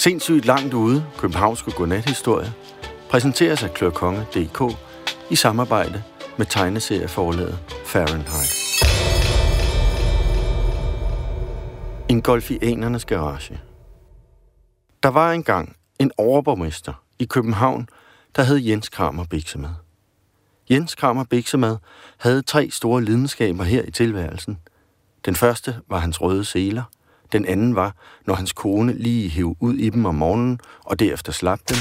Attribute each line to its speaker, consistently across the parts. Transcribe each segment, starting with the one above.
Speaker 1: Sindssygt langt ude, Københavnske Godnathistorie, præsenteres af klørkonge.dk i samarbejde med tegneserieforlaget Fahrenheit. En golfianernes garage. Der var engang en overborgmester i København, der hed Jens Kramer Biksemad. Jens Kramer Biksemad havde tre store lidenskaber her i tilværelsen. Den første var hans røde seler. Den anden var, når hans kone lige hæv ud i dem om morgenen, og derefter slap dem.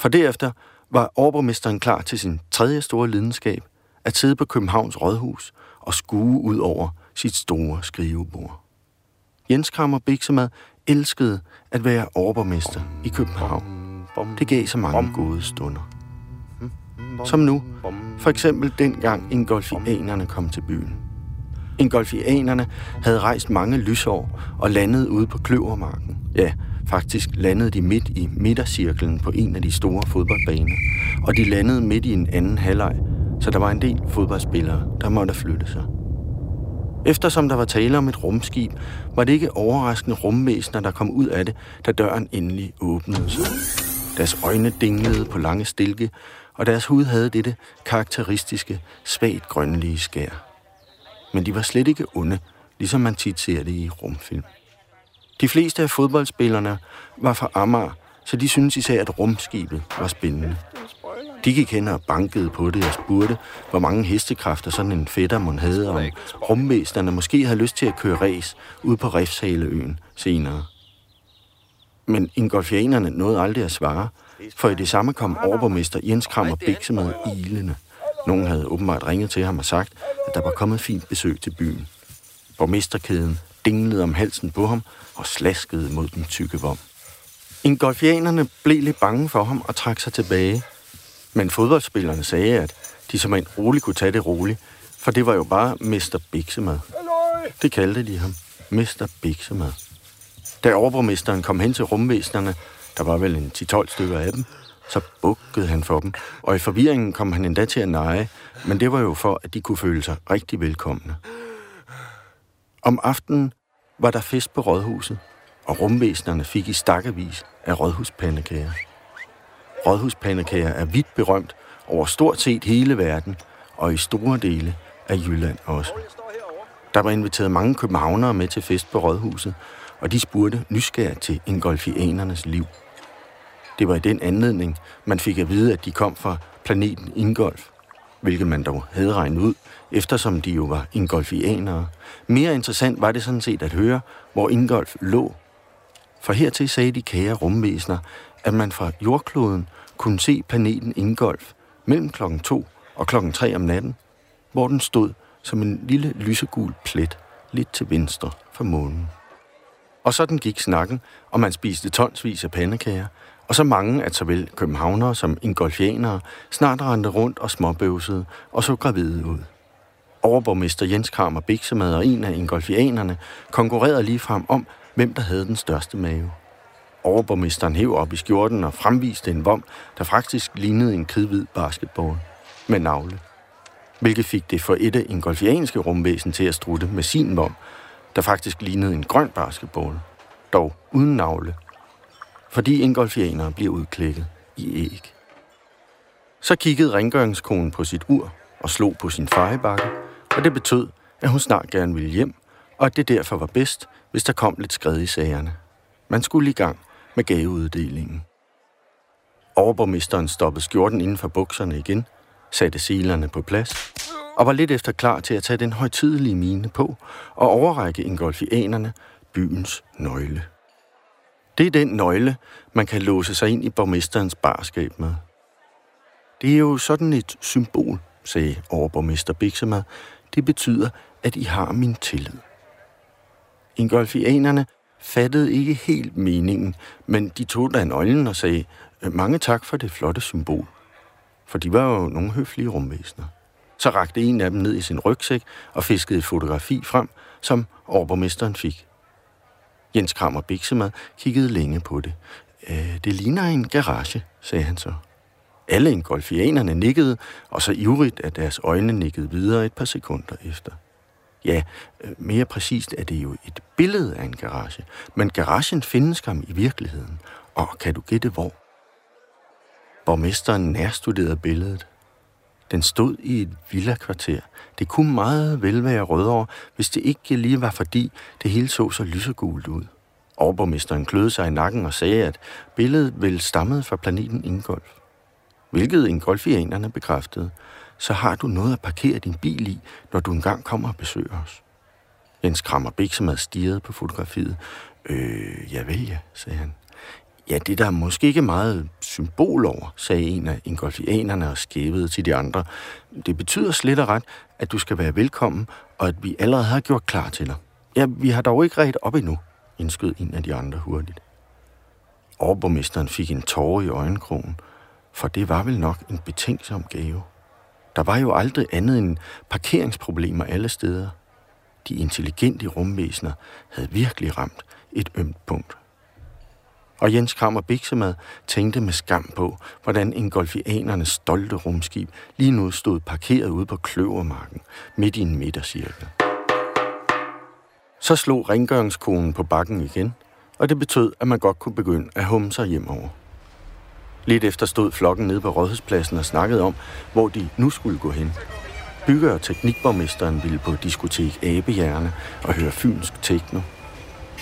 Speaker 1: For derefter var overborgmesteren klar til sin tredje store lidenskab, at sidde på Københavns Rådhus og skue ud over sit store skrivebord. Jens Kramer Biksemad elskede at være overborgmester i København. Det gav så mange gode stunder. Som nu, for eksempel dengang ingolfianerne kom til byen. Ingolfianerne havde rejst mange lysår og landet ude på Kløvermarken. Ja, faktisk landede de midt i midtercirklen på en af de store fodboldbaner. Og de landede midt i en anden halvleg, så der var en del fodboldspillere, der måtte flytte sig. Eftersom der var tale om et rumskib, var det ikke overraskende rumvæsener, der kom ud af det, da døren endelig åbnede sig. Deres øjne dinglede på lange stilke, og deres hud havde dette karakteristiske, svagt grønlige skær. Men de var slet ikke onde, ligesom man tit ser det i rumfilm. De fleste af fodboldspillerne var fra Amager, så de syntes især, at rumskibet var spændende. De gik hen og bankede på det og spurgte, hvor mange hestekræfter sådan en fætter mon havde, om rumvæsterne måske havde lyst til at køre ræs ud på Refshaleøen senere. Men ingolfianerne nåede aldrig at svare, for i det samme kom overborgmester Jens Krammer Bikse med ilende. Nogen havde åbenbart ringet til ham og sagt, at der var kommet fint besøg til byen. Borgmesterkæden dinglede om halsen på ham og slaskede mod den tykke vom. Ingolfianerne blev lidt bange for ham og trak sig tilbage. Men fodboldspillerne sagde, at de som en rolig kunne tage det roligt, for det var jo bare Mester Biksemad. Det kaldte de ham. Mester Biksemad. Da overborgmesteren kom hen til rumvæsenerne, der var vel en 10-12 stykker af dem, så bukkede han for dem, og i forvirringen kom han endda til at neje, men det var jo for, at de kunne føle sig rigtig velkomne. Om aftenen var der fest på rådhuset, og rumvæsenerne fik i stakkevis af rådhuspandekager. Rådhuspandekager er vidt berømt over stort set hele verden, og i store dele af Jylland også. Der var inviteret mange københavnere med til fest på rådhuset, og de spurgte nysgerrigt til ingolfianernes liv. Det var i den anledning, man fik at vide, at de kom fra planeten Ingolf, hvilket man dog havde regnet ud, eftersom de jo var ingolfianere. Mere interessant var det sådan set at høre, hvor Ingolf lå. For hertil sagde de kære rumvæsener, at man fra jordkloden kunne se planeten Ingolf mellem klokken 2 og klokken 3 om natten, hvor den stod som en lille lysegul plet lidt til venstre for månen. Og sådan gik snakken, og man spiste tonsvis af pandekager, og så mange, at såvel københavnere som ingolfianere snart rendte rundt og småbøvsede og så gravide ud. Overborgmester Jens Kramer Biksemad og en af ingolfianerne konkurrerede lige frem om, hvem der havde den største mave. Overborgmesteren hæv op i skjorten og fremviste en vom, der faktisk lignede en kridhvid basketball med navle. Hvilket fik det for et af ingolfianske rumvæsen til at strutte med sin vom, der faktisk lignede en grøn basketball, dog uden navle, fordi ingolfianere bliver udklækket i æg. Så kiggede rengøringskonen på sit ur og slog på sin fejebakke, og det betød, at hun snart gerne ville hjem, og at det derfor var bedst, hvis der kom lidt skred i sagerne. Man skulle i gang med gaveuddelingen. Overborgmesteren stoppede skjorten inden for bukserne igen, satte silerne på plads og var lidt efter klar til at tage den højtidelige mine på og overrække ingolfianerne byens nøgle. Det er den nøgle, man kan låse sig ind i borgmesterens barskab med. Det er jo sådan et symbol, sagde overborgmester Bixema. Det betyder, at I har min tillid. Ingolfianerne fattede ikke helt meningen, men de tog da nøglen og sagde, øh, mange tak for det flotte symbol. For de var jo nogle høflige rumvæsener. Så rakte en af dem ned i sin rygsæk og fiskede et fotografi frem, som overborgmesteren fik. Jens Krammer Biksemad kiggede længe på det. Øh, det ligner en garage, sagde han så. Alle engolfianerne nikkede, og så ivrigt, at deres øjne nikkede videre et par sekunder efter. Ja, øh, mere præcist er det jo et billede af en garage, men garagen findes skam i virkeligheden, og kan du gætte hvor? Borgmesteren nærstuderede billedet. Den stod i et villakvarter. Det kunne meget vel være Rødovre, hvis det ikke lige var fordi, det hele så så lysegult ud. Overborgmesteren kløede sig i nakken og sagde, at billedet vel stammede fra planeten Ingolf. Hvilket ingolfianerne bekræftede. Så har du noget at parkere din bil i, når du engang kommer og besøger os. Jens Krammer Biksemad stirrede på fotografiet. Øh, ja vel ja, sagde han. Ja, det er der måske ikke meget symbol over, sagde en af ingolfianerne og skævede til de andre. Det betyder slet og ret, at du skal være velkommen, og at vi allerede har gjort klar til dig. Ja, vi har dog ikke ret op endnu, indskød en af de andre hurtigt. Overborgmesteren fik en tårer i øjenkrogen, for det var vel nok en betænksom gave. Der var jo aldrig andet end parkeringsproblemer alle steder. De intelligente rumvæsener havde virkelig ramt et ømt punkt. Og Jens Krammer Biksemad tænkte med skam på, hvordan engolfianernes stolte rumskib lige nu stod parkeret ude på Kløvermarken, midt i en midtercirkel. Så slog rengøringskonen på bakken igen, og det betød, at man godt kunne begynde at humme sig hjemover. Lidt efter stod flokken nede på rådhuspladsen og snakkede om, hvor de nu skulle gå hen. Bygger- og teknikborgmesteren ville på diskotek Abehjerne og høre fynsk techno –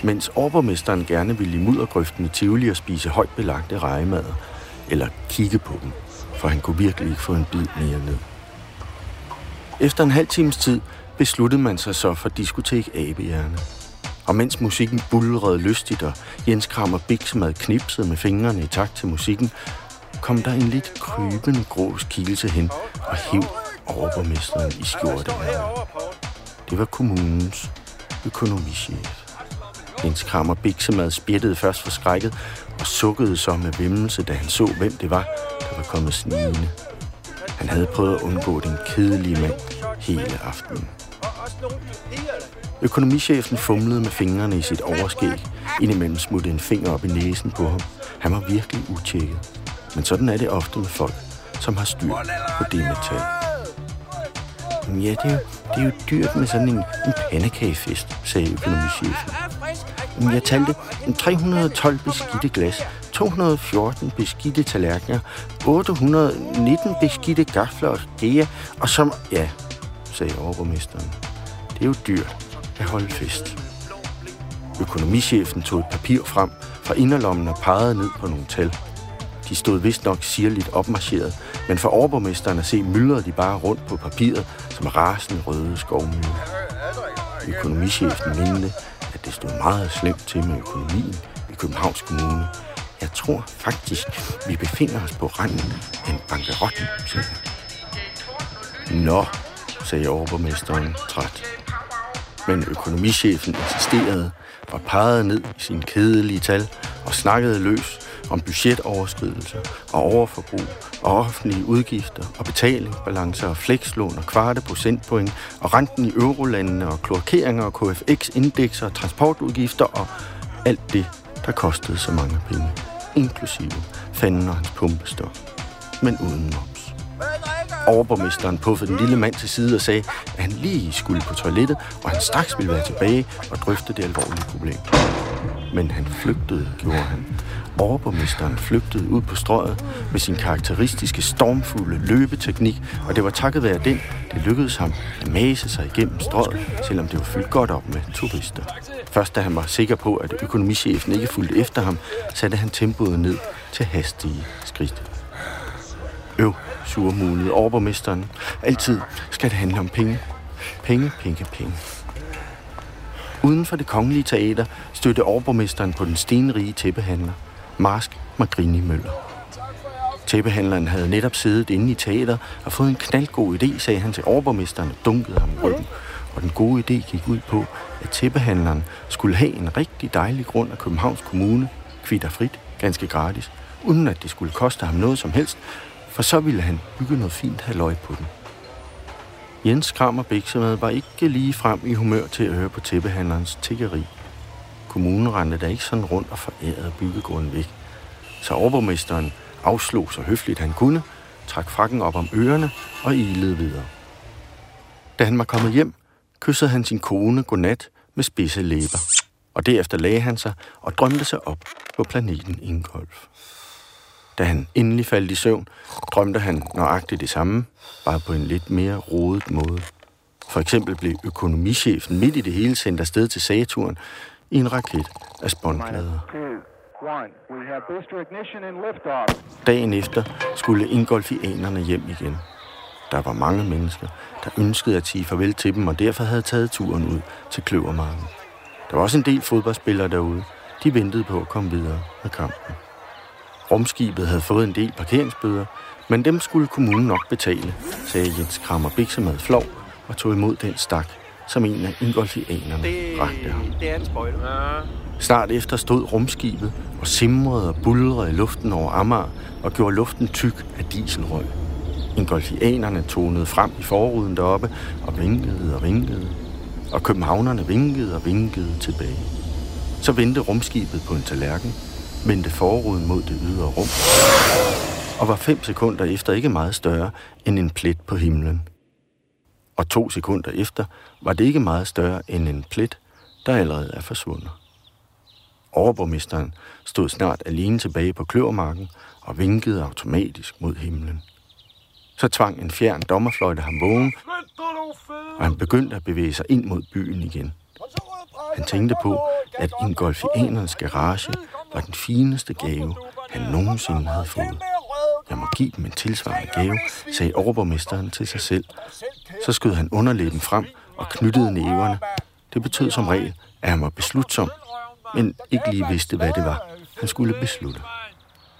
Speaker 1: mens overborgmesteren gerne ville i muddergrøften i Tivoli og spise højt belagte rejemader, eller kigge på dem, for han kunne virkelig ikke få en bid mere ned. Efter en halv times tid besluttede man sig så for diskotek Abehjerne. Og mens musikken bulrede lystigt, og Jens Krammer Biksemad knipsede med fingrene i takt til musikken, kom der en lidt krybende grå skikkelse hen og hæv overborgmesteren i skjorten. Det var kommunens økonomichef. Jens Krammer Biksemad spjættede først forskrækket og sukkede så med vimmelse, da han så, hvem det var, der var kommet snigende. Han havde prøvet at undgå den kedelige mand hele aftenen. Økonomichefen fumlede med fingrene i sit overskæg. Indimellem smuttede en finger op i næsen på ham. Han var virkelig utjekket. Men sådan er det ofte med folk, som har styr på det metal. Ja, det er, jo, det er jo dyrt med sådan en, en pandekagefest, sagde økonomichefen. Jeg talte 312 beskidte glas, 214 beskidte tallerkener, 819 beskidte gafler og skeer, og som... Ja, sagde overborgmesteren. Det er jo dyrt at holde fest. Økonomichefen tog et papir frem fra inderlommen og pegede ned på nogle tal. De stod vist nok sirligt opmarcheret, men for overborgmesteren at se myldrede de bare rundt på papiret som rasende røde skovmyrer. Økonomichefen mente, det stod meget slemt til med økonomien i Københavns Kommune. Jeg tror faktisk, vi befinder os på randen af en bankerot, siger han. Nå, sagde overborgmesteren træt. Men økonomichefen insisterede og pegede ned i sine kedelige tal og snakkede løs om budgetoverskridelser og overforbrug og offentlige udgifter og betalingsbalancer og flekslån og kvarte procentpoint og renten i eurolandene og klorkeringer og KFX-indekser og transportudgifter og alt det, der kostede så mange penge, inklusive fanden og hans pumpestok, men uden moms. Overborgmesteren puffede den lille mand til side og sagde, at han lige skulle på toilettet, og han straks ville være tilbage og drøfte det alvorlige problem. Men han flygtede, gjorde han, Overborgmesteren flygtede ud på strøget med sin karakteristiske stormfulde løbeteknik, og det var takket være den, det lykkedes ham at mase sig igennem strøget, selvom det var fyldt godt op med turister. Først da han var sikker på, at økonomichefen ikke fulgte efter ham, satte han tempoet ned til hastige skridt. Øv, surmulede overborgmesteren. Altid skal det handle om penge. Penge, penge, penge. Uden for det kongelige teater stødte overborgmesteren på den stenrige tæppehandler. Marsk Magrini Møller. Tæppehandleren havde netop siddet inde i teater og fået en knaldgod idé, sagde han til overborgmesteren og dunkede ham i ryggen. Og den gode idé gik ud på, at tæppehandleren skulle have en rigtig dejlig grund af Københavns Kommune, kvitterfrit, ganske gratis, uden at det skulle koste ham noget som helst, for så ville han bygge noget fint halvøj på den. Jens Krammer Biksemad var ikke lige frem i humør til at høre på tæppehandlerens tiggeri. Kommunen rendte da ikke sådan rundt og forærede byggegrunden væk. Så overborgmesteren afslog så høfligt han kunne, trak frakken op om ørerne og ilede videre. Da han var kommet hjem, kyssede han sin kone godnat med spidse læber, og derefter lagde han sig og drømte sig op på planeten Ingolf. Da han endelig faldt i søvn, drømte han nøjagtigt det samme, bare på en lidt mere rodet måde. For eksempel blev økonomichefen midt i det hele sendt afsted til Saturn i en raket af spåndplader. Dagen efter skulle ingolfianerne hjem igen. Der var mange mennesker, der ønskede at sige farvel til dem, og derfor havde taget turen ud til Kløvermarken. Der var også en del fodboldspillere derude. De ventede på at komme videre med kampen. Rumskibet havde fået en del parkeringsbøder, men dem skulle kommunen nok betale, sagde Jens Krammer Biksemad flov og tog imod den stak, som en af ingolfianerne rakte ham. Det er en spoiler. Ja. Snart efter stod rumskibet og simrede og bulrede i luften over Amager og gjorde luften tyk af dieselrøg. Ingolfianerne tonede frem i forruden deroppe og vinkede og vinkede. Og københavnerne vinkede og vinkede tilbage. Så vendte rumskibet på en tallerken, vendte forruden mod det ydre rum, og var fem sekunder efter ikke meget større end en plet på himlen. Og to sekunder efter var det ikke meget større end en plet, der allerede er forsvundet. Overborgmesteren stod snart alene tilbage på kløvermarken og vinkede automatisk mod himlen. Så tvang en fjern dommerfløjte ham vågen, og han begyndte at bevæge sig ind mod byen igen. Han tænkte på, at ingolfianernes garage var den fineste gave, han nogensinde havde fået. Jeg må give dem en tilsvarende gave, sagde overborgmesteren til sig selv. Så skød han underlæben frem og knyttede næverne. Det betød som regel, at han var beslutsom, men ikke lige vidste, hvad det var, han skulle beslutte.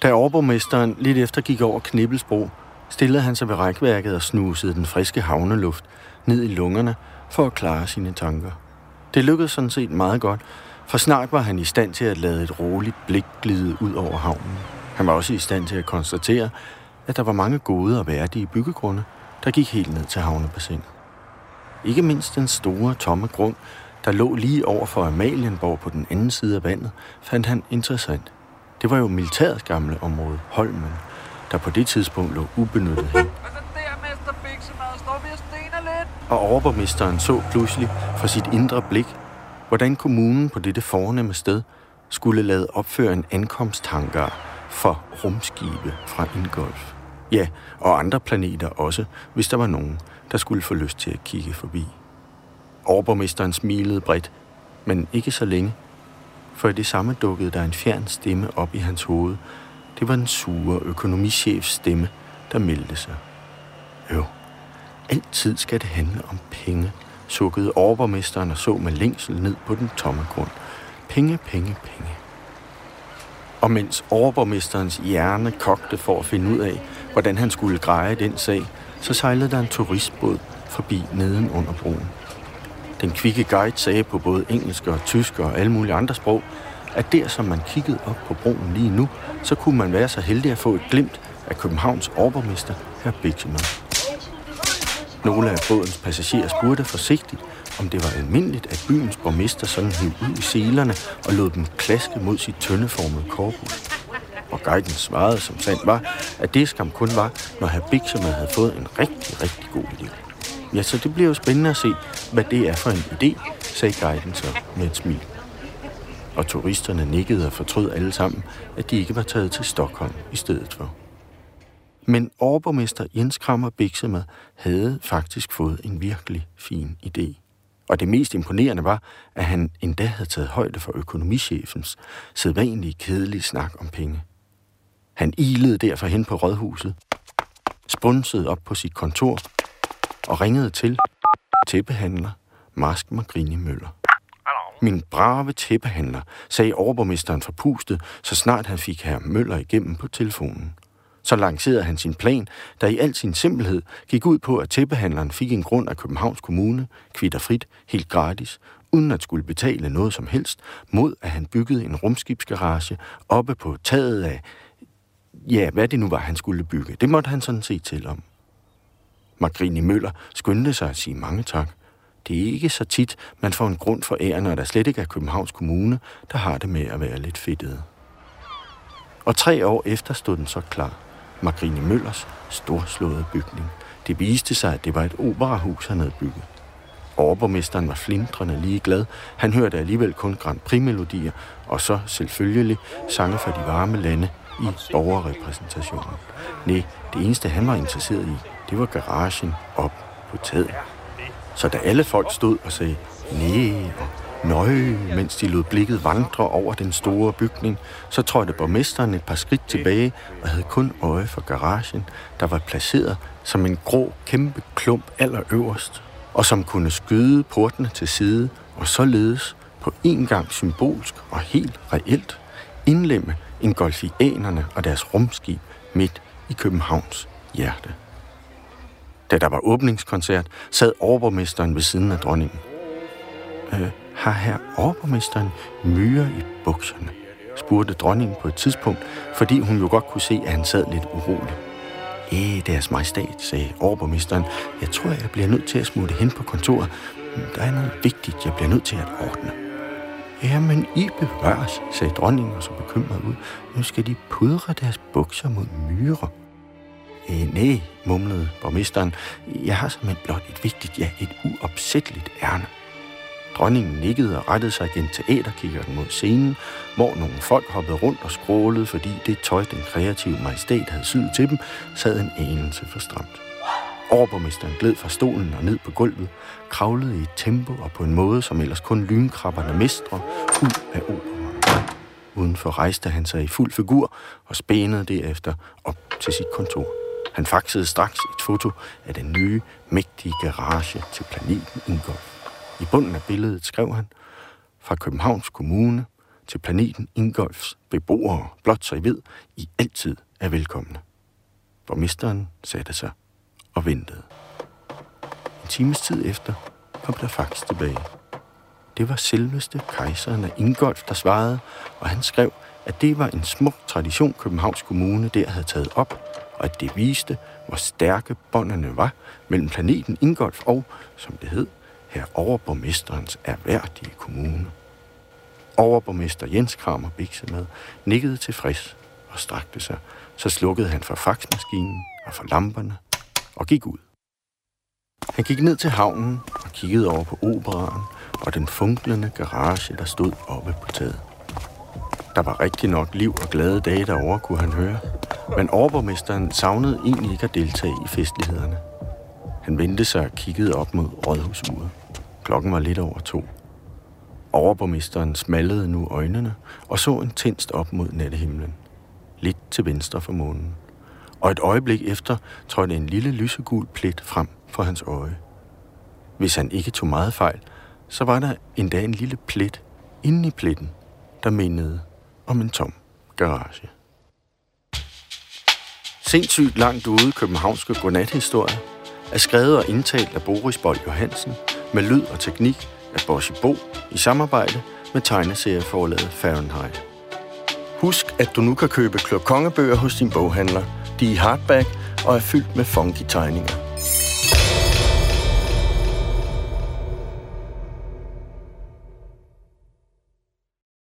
Speaker 1: Da overborgmesteren lidt efter gik over Knibbelsbro, stillede han sig ved rækværket og snusede den friske havneluft ned i lungerne for at klare sine tanker. Det lykkedes sådan set meget godt, for snart var han i stand til at lade et roligt blik glide ud over havnen. Han var også i stand til at konstatere, at der var mange gode og værdige byggegrunde, der gik helt ned til havnebassinet. Ikke mindst den store, tomme grund, der lå lige over for Amalienborg på den anden side af vandet, fandt han interessant. Det var jo militærets gamle område, Holmen, der på det tidspunkt lå ubenyttet hen. Og overborgmesteren så pludselig for sit indre blik, hvordan kommunen på dette fornemme sted skulle lade opføre en ankomsthangar for rumskibe fra Ingolf. Ja, og andre planeter også, hvis der var nogen, der skulle få lyst til at kigge forbi. Overborgmesteren smilede bredt, men ikke så længe, for i det samme dukkede der en fjern stemme op i hans hoved. Det var den sure økonomichefs stemme, der meldte sig. Jo, altid skal det handle om penge, sukkede overborgmesteren og så med længsel ned på den tomme grund. Penge, penge, penge. Og mens overborgmesterens hjerne kogte for at finde ud af, hvordan han skulle greje den sag, så sejlede der en turistbåd forbi neden under broen. Den kvikke guide sagde på både engelsk og tysk og alle mulige andre sprog, at der som man kiggede op på broen lige nu, så kunne man være så heldig at få et glimt af Københavns overborgmester, herr Bixemann. Nogle af bådens passagerer spurgte forsigtigt, om det var almindeligt, at byens borgmester sådan hiv ud i selerne og lod dem klaske mod sit tøndeformede korpus. Og guiden svarede, som sandt var, at det skam kun var, når herr Bixemann havde fået en rigtig, rigtig god idé. Ja, så det bliver jo spændende at se, hvad det er for en idé, sagde guiden så med et smil. Og turisterne nikkede og fortrød alle sammen, at de ikke var taget til Stockholm i stedet for. Men overborgmester Jens Krammer Biksemad havde faktisk fået en virkelig fin idé. Og det mest imponerende var, at han endda havde taget højde for økonomichefens sædvanlige kedelige snak om penge. Han ilede derfor hen på rådhuset, spunsede op på sit kontor og ringede til tæppehandler Marsk Magrini Møller. Min brave tæppehandler, sagde overborgmesteren forpustet, så snart han fik herr Møller igennem på telefonen. Så lancerede han sin plan, der i al sin simpelhed gik ud på, at tæppehandleren fik en grund af Københavns Kommune, kvitterfrit, helt gratis, uden at skulle betale noget som helst, mod at han byggede en rumskibsgarage oppe på taget af, ja, hvad det nu var, han skulle bygge. Det måtte han sådan set til om. Margrini Møller skyndte sig at sige mange tak. Det er ikke så tit, man får en grund for æren, når der slet ikke er Københavns Kommune, der har det med at være lidt fedtet. Og tre år efter stod den så klar. Margrini Møllers storslåede bygning. Det viste sig, at det var et operahus, han havde bygget. Overborgmesteren var flintrende lige glad. Han hørte alligevel kun Grand Prix-melodier, og så selvfølgelig sange fra de varme lande i borgerrepræsentationen. Nej, det eneste han var interesseret i, det var garagen op på taget. Så da alle folk stod og sagde nej og Nøje, mens de lod blikket vandre over den store bygning, så trådte borgmesteren et par skridt tilbage og havde kun øje for garagen, der var placeret som en grå kæmpe klump allerøverst, og som kunne skyde portene til side og således på en gang symbolsk og helt reelt indlemme engolfianerne og deres rumskib midt i Københavns hjerte. Da der var åbningskoncert, sad overborgmesteren ved siden af dronningen. Øh, har her overborgmesteren myre i bukserne? spurgte dronningen på et tidspunkt, fordi hun jo godt kunne se, at han sad lidt urolig. Æh, deres majestat, sagde overborgmesteren. Jeg tror, jeg bliver nødt til at smutte hen på kontoret. Der er noget vigtigt, jeg bliver nødt til at ordne. Jamen, I bevares, sagde dronningen og så bekymret ud. Nu skal de pudre deres bukser mod myrer. Øh, nej, mumlede borgmesteren. Jeg har simpelthen blot et vigtigt, ja, et uopsætteligt ærne. Dronningen nikkede og rettede sig igen til æderkikkerten mod scenen, hvor nogle folk hoppede rundt og skrålede, fordi det tøj, den kreative majestæt havde syet til dem, sad en anelse for stramt. Overborgmesteren gled fra stolen og ned på gulvet, kravlede i et tempo og på en måde, som ellers kun lynkrabberne mestre, ud af operaen. Udenfor rejste han sig i fuld figur og spænede derefter op til sit kontor. Han faxede straks et foto af den nye, mægtige garage til planeten Ingolf. I bunden af billedet skrev han, fra Københavns Kommune til planeten Ingolfs beboere, blot så I ved, I altid er velkomne. Borgmesteren satte sig og ventede. En times tid efter kom der fax tilbage. Det var selveste kejseren af Ingolf, der svarede, og han skrev, at det var en smuk tradition, Københavns Kommune der havde taget op, og at det viste, hvor stærke båndene var mellem planeten Ingolf og, som det hed, her overborgmesterens erhverdige kommune. Overborgmester Jens Kramer med, nikkede tilfreds og strakte sig, så slukkede han for faxmaskinen og for lamperne og gik ud. Han gik ned til havnen og kiggede over på operaen og den funklende garage, der stod oppe på taget. Der var rigtig nok liv og glade dage derovre, kunne han høre. Men overborgmesteren savnede egentlig ikke at deltage i festlighederne. Han vendte sig og kiggede op mod rådhusuret. Klokken var lidt over to. Overborgmesteren smallede nu øjnene og så en tændst op mod nattehimlen. Lidt til venstre for månen. Og et øjeblik efter trådte en lille lysegul plet frem for hans øje. Hvis han ikke tog meget fejl, så var der endda en lille plet inde i pletten, der mindede om en tom garage. Sindssygt langt ude københavnske godnathistorie er skrevet og indtalt af Boris Bold Johansen med lyd og teknik af Bosse Bo i samarbejde med tegneserieforlaget Fahrenheit. Husk, at du nu kan købe Klør Kongebøger hos din boghandler. De er i hardback og er fyldt med funky tegninger.